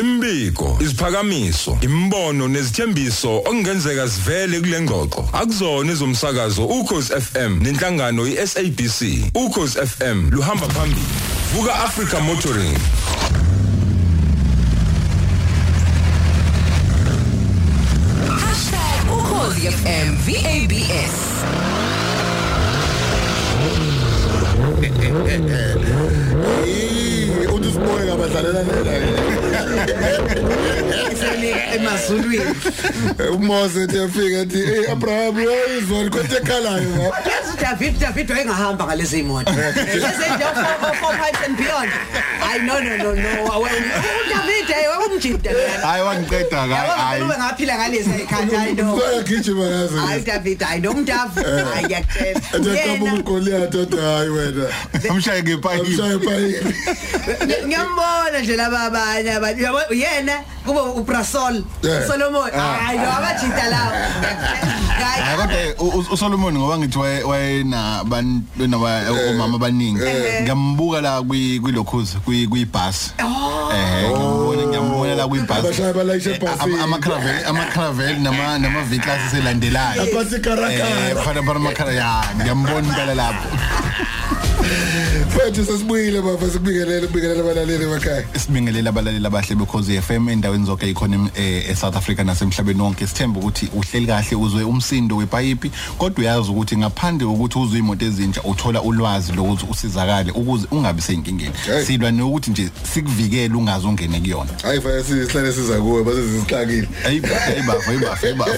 Imbiko, isiphakamiso, imbono nezithembiso okungenzeka sivele kule ngxoxo. Akuzona izomsakazo ukhozi FM nenhlangano iSABC. Ukhozi FM luhamba phambili. Vuka Africa Motoring. Ukhozi FM VABS uthi siboye ngabadlalela isenika emazulwini umose uyafika ethi hey Abraham uyizwa konke ekhalayo ma yazi David David wayengahamba ngalezi imoto lezi nje four pipes and beyond i no no no no David hey wakumjida hayi wangiqeda hayi ube ngaphila ngalezi ekhaya hayi no. uyagijima yazi hayi David hayi nomntavu hayi yakutshela Ethaqaba uGoliath oda hayi wena amshaye ngepayipi amshaye payipi ngiyambona nje laba abanye abantu Yabo- yena kube uBrasol Yeah. Solomon. Hayi lo abajida lawo hayi kodwa u- u- uSolomon ngoba ngithi waye- wayena bantwana omama abaningi. Ngiyambuka la kwi kwilokhuza kwi kwibus eh ngiyambona ngiyambona la kwibus abashaya balayishe ebhasini ama caravel ama caravel nama nama V class selandelayo Aphathi karakara. eh phana phana makhala ya ngiyambona impela lapho. mfethu sesibuyile bafa sikubingelele kubingelela abalaleli emakhaya. Sibingelela abalaleli abahle bekhozi FM endaweni zonke economy e South Africa nasemhlabeni wonke. Sithemba ukuthi uhleli kahle uzwe umsindo wepayipi kodwa uyazi ukuthi ngaphandle ukuthi uzwe imoto ezintsha uthola ulwazi lokuthi usizakale ukuze ungabi seyinkingeni Hey. silwa nokuthi nje sikuvikele ungaze ungene kuyona. Hayi faya sihlale siza kuwe base zisihlakile ayibafa ayibafa ayibafa ayibafa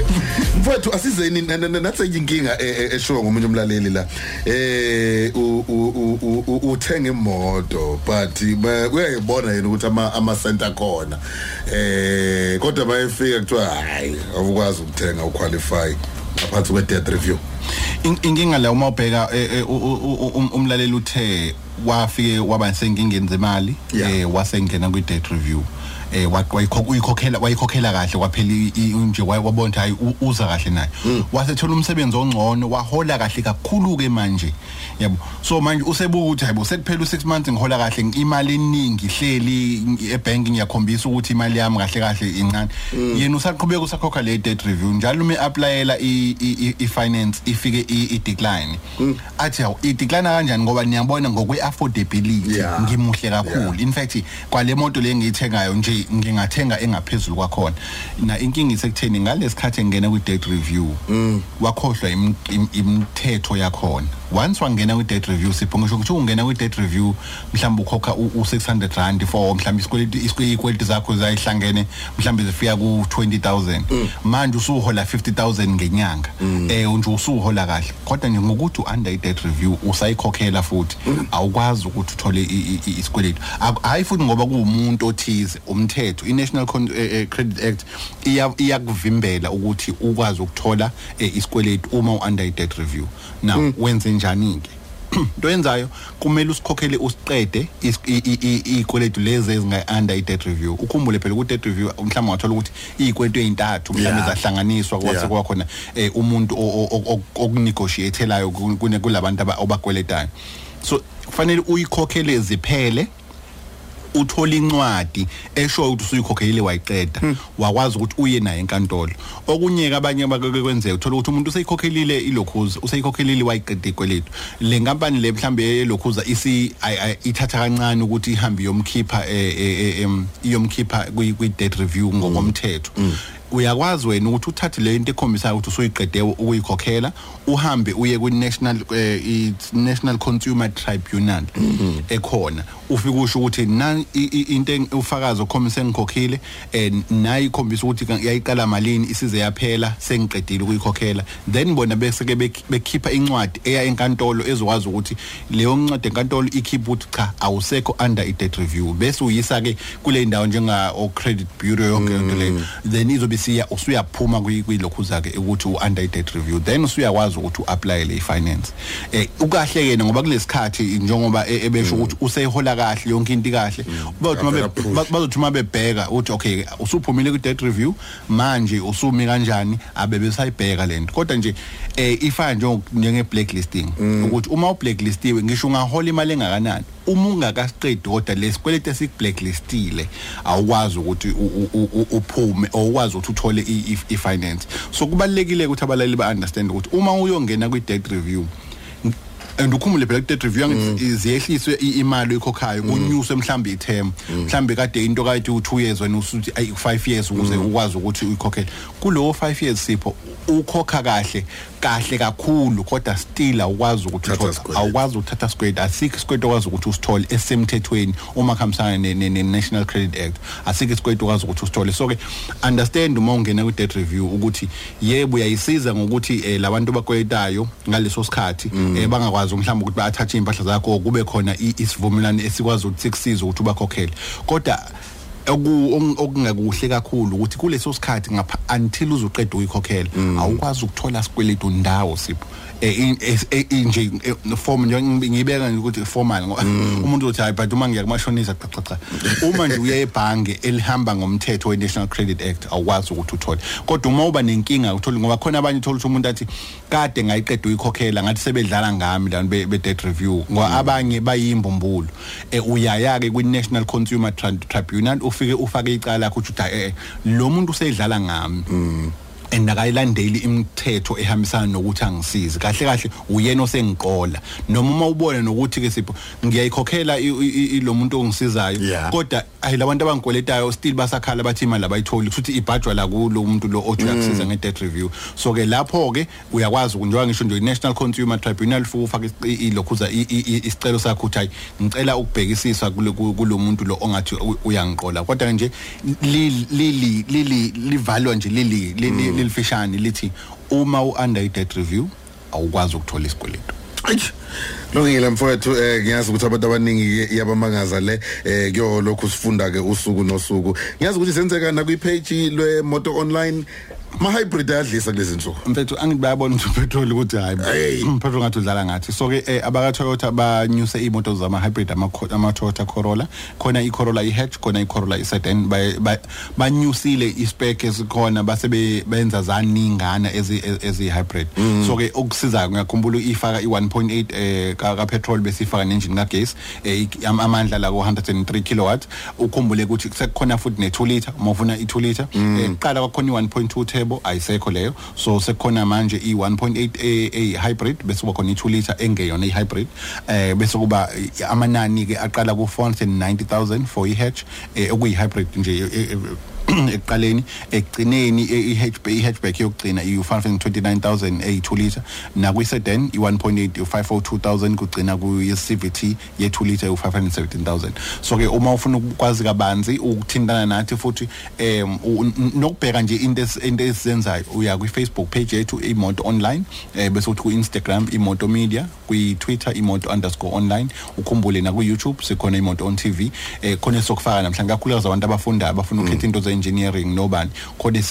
mfowethu asizeni na- na- na- nathi inkinga e- e- eshiwo ngomunye umlaleli la. Eh u- u- u- u- u- uthenga imoto but uyayibona yena ukuthi ama ama center khona. Eh kodwa bayefika kuthiwa hayi awukwazi ukuthenga uqualify ngaphansi kwe debt review. In- inkinga la uma ubheka eh, eh, um- umlaleli uthe wafike waba senkingeni zemali eh wasengena kwi debt review. Eh wa- wayikhok- uyikhokhela wayikhokhela kahle kwaphela nje ukuthi hayi uza kahle naye. Wasethola umsebenzi ongcono wahola kahle kakhulu ke manje. Yabo so manje usebuka ukuthi hayibo sekuphela u6 months ngihola kahle imali eningi ihleli ebank ngiyakhombisa ukuthi imali yami kahle kahle incane. Yena usaqhubeka usakhokha le debt review njalo uma applyela i finance ifike i decline athi hawu i decline kanjani? Ngoba niyabona ngokwe affordability ngimuhle kakhulu. In fact kwale moto le ngiyithengayo nje ngingathenga engaphezulu kwakhona. Na inkinga isekutheni ngalesikhathi engena kwi debt review wakhohlwa im- im- imithetho yakhona. Once wangena kwi debt review sipho ngisho ukuthi ungena kwi debt review mhlawumbe ukhokha u600 rand for mhlawumbe isikweleti isikweleti zakho zayihlangene mhlawumbe zifika ku 20000 manje usuhola 50000 ngenyanga. Eh nje usuhola kahle. Kodwa nje ngokuthi under i debt review usayikhokhela futhi awukwazi ukuthi uthole i- i- i- isikweleti. Ak- hayi futhi ngoba kuwumuntu othize umthetho i National Con- eh, eh, Credit Act iya iyakuvimbela ukuthi ukwazi ukuthola eh, isikweleti uma u under i debt review. Now wenze njani ke into yenzayo kumele usikhokhele usiqede is- i- i- i- izikweletu lezi ezinga under i debt review. Ukhumbule phela ku debt review mhlawumbe wathola ukuthi izikweletu ezintathu mhlawumbe zahlanganiswa kwase kuba khona eh, umuntu o- o- o- okunegotiatelayo ku- kune- kulabantu aba- obakweletayo so kufanele uyikhokhele ziphele uthola incwadi esho ukuthi usuyikhokhelile wayiqeda wakwazi ukuthi uye naye enkantolo. Okunye ke abanye bakwenzeka uthola ukuthi umuntu useyikhokhelile ilokhuza useyikhokhelile wayiqeda ikweletu le nkampani le mhlambe yelokhuza isi ay- ay- ithatha kancane ukuthi ihambe yomkhipha eh, eh, eh, em, iyomkhipha kwi kwi debt review ngokomthetho uyakwazi wena ukuthi uthathe le into ekhombisayo ukuthi usuyiqede ukuyikhokhela uhambe uye ku National eh, i National Consumer Tribunal ekhona. Ufike usho ukuthi na i- i- into eng- ufakazi okhombisa ngikhokhile eh nayi ikhombisa ukuthi ka- yayiqala malini isize yaphela sengiqedile ukuyikhokhela. Then bona bese ke bek- bekhipha incwadi eya enkantolo ezokwazi ukuthi leyo ncwadi enkantolo ikhipha ukuthi cha awusekho under i debt review. Bese uyisa ke kule ndawo njenga o credit bureau yonke into leyo. Then izobe siya usuyaphuma kwi- kwilokhuza ke ukuthi u under i debt review then usuyakwazi ukuthi uapply le finance eh ukahle yena ngoba kulesikhathi njengoba e- ebesho ukuthi useyihola kahle yonke into kahle bazothi ba- bazothi mabebheka uthi okay usuphumile ku debt review manje usumi kanjani abe besayibheka lento kodwa nje eh ifana nje njenge blacklisting ukuthi uma u blacklistiwe ngisho ungahola imali engakanani? Uma ungakasiqedi kodwa lesikweleti esikublacklistile awukwazi ukuthi u- u- u- uphume awukwazi ukuthi uthole i- i- i-finance. So kubalekile ukuthi abalali ba-understand ukuthi uma uyongena kwi-debt review and ukhumbule phela ku-debt review angithi ziyehliswe i- imali oyikhokhayo kunyuswe mhlambe i-term. Mhlambe kade into kade u2 years wena usuthi ayi 5 years ukuze ukwazi ukuthi uyikhokhele kulowo 5 years sipho ukhokha kahle kahle kakhulu kodwa still awukwazi ukuthi awukwazi ukuthatha sikweletu asikho isikweletu okwazi ukuthi usithole esisemthethweni uma kuhambisana ne- ne-national credit act. Asikho isikweletu okwazi ukuthi usithole. So-ke understand uma ungena kwi-debt review ukuthi yebo uyayisiza ngokuthi um labantu bakweletayo ngaleso sikhathi um bangakwazi mhlawumbe ukuthi ba-athatshe iy'mpahla zakho kube khona i- isivumelwano esikwazi ukuthi sikusize ukuthi ubakhokhele. Kodwa oku- oku- okungekuhle kakhulu ukuthi kuleso sikhathi until uzuqeda ukuyikhokhela awukwazi ukuthola sikweletu ndawo sipho. Eh, eh, inje eh, form nje nje ukuthi formal ngoba umuntu uthi hayi but uma ngiya kumashonisa cha cha cha. Uma nje uya ebhange elihamba ngomthetho we-National Credit Act awukwazi ukuthi uthole. Kodwa uma uba nenkinga uthole ngoba khona abanye uthola ukuthi umuntu athi kade ngayiqeda uyikhokhela ngathi sebedlala ngami lana be- be-debt review. Ngoba abanye bayimbumbulu eh, uyaya-ke kwi-National Consumer Tri- Tribunal ufike ufake icala lakho uthi hayi eh, lo muntu usedlala ngami. And akayilandeli imithetho ehambisana nokuthi angisize kahle kahle uyena osengiqola. Noma uma ubona nokuthi ke sipho ngiyayikhokhela lo muntu ongisizayo. Kodwa ayi labantu abangikweletayo still basakhala bathi imali abayitholi. Futhi ibhajwa la kulo umuntu lo othi uyakusiza nge-debt review. So ke lapho ke uyakwazi njengoba ngisho nje i-National Consumer Tribunal futhi ufake ilokhuza isicelo sakho uthi hayi ngicela ukubhekisisa kulo muntu lo ongathi uyangiqola. Kodwa nje lili livalwa nje lili lili- lilifishane lithi uma u-under i-debt review awukwazi ukuthola isikweletu Eish. Lungile mfowethu eh ngiyazi ukuthi abantu abaningi yabamangaza le eh kuyo lokhu sifunda ke usuku nosuku. Ngiyazi ukuthi senzeka na kwi page lwe Moto Online ma hybrid ayadlisa kulezi nsuku. mfethu angithi bayabona ukuthi upetrol ukuthi Hey. hayi upetrol ngathi udlala ngathi. So ke eh, abaka Toyota banyuse imoto zama hybrid ama ama Toyota Corolla. Khona i Corolla i hatch khona i Corolla i sedan ba- ba- banyusile i spec esikhona base be- benza zaningana ezi ezi hybrid. So ke okusizayo ngiyakhumbula ifaka i 1.8 eh ka ka petrol besifaka ne engine ka gas eh, ik- am- amandla la ko 103 kilowatt. Ukhumbule ukuthi sekukhona futhi ne 2 liter uma ufuna i 2 liter eh, kuqala kwakhona i 1.2 turbo ayisekho leyo. So sekukhona manje i 1.8 a, a hybrid bese kuba khona i 2 liter engeyona i hybrid eh bese kuba eh, amanani ke aqala ku 490000 for i hatch eh, okuyi hybrid nje eh, eh, ekuqaleni ekugcineni i- i-hatchback i-hatchback yokugcina i-529000 eyi-2 liter nakwi-sedan i-1.8 u-502000 kugcina kuyi-cvt ye-2 liter u-517000 so-ke uma ufuna ukwazi kabanzi ukuthintana nathi futhi um u- n- nokubheka nje into esi- into esizenzayo uya kwi-facebook page yethu imoto online um bese uthi ku-instagram imoto media kwi-twitter imoto underscore online. Ukhumbule nakwi-youtube sikhona imoto on tv um khona sokufaka namhlanje kakhulukazi abantu abafundayo abafuna ukhetha into ze-engineering nobani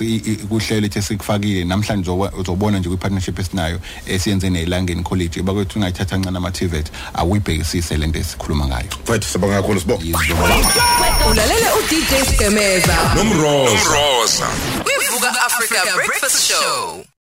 i- kuhlelo lethu esikufakile namhlanje uzobona nje kwi-partnership esinayo esiyenze ne-elangeni college. Bakwethu ungayithatha kancane ama-tvet awuyibhekisise le nto esikhuluma ngayo. Mfowethu sibonga. Kakhulu sibo. ulalele udj skemeza nomroza. Kwivuka africa breakfast show.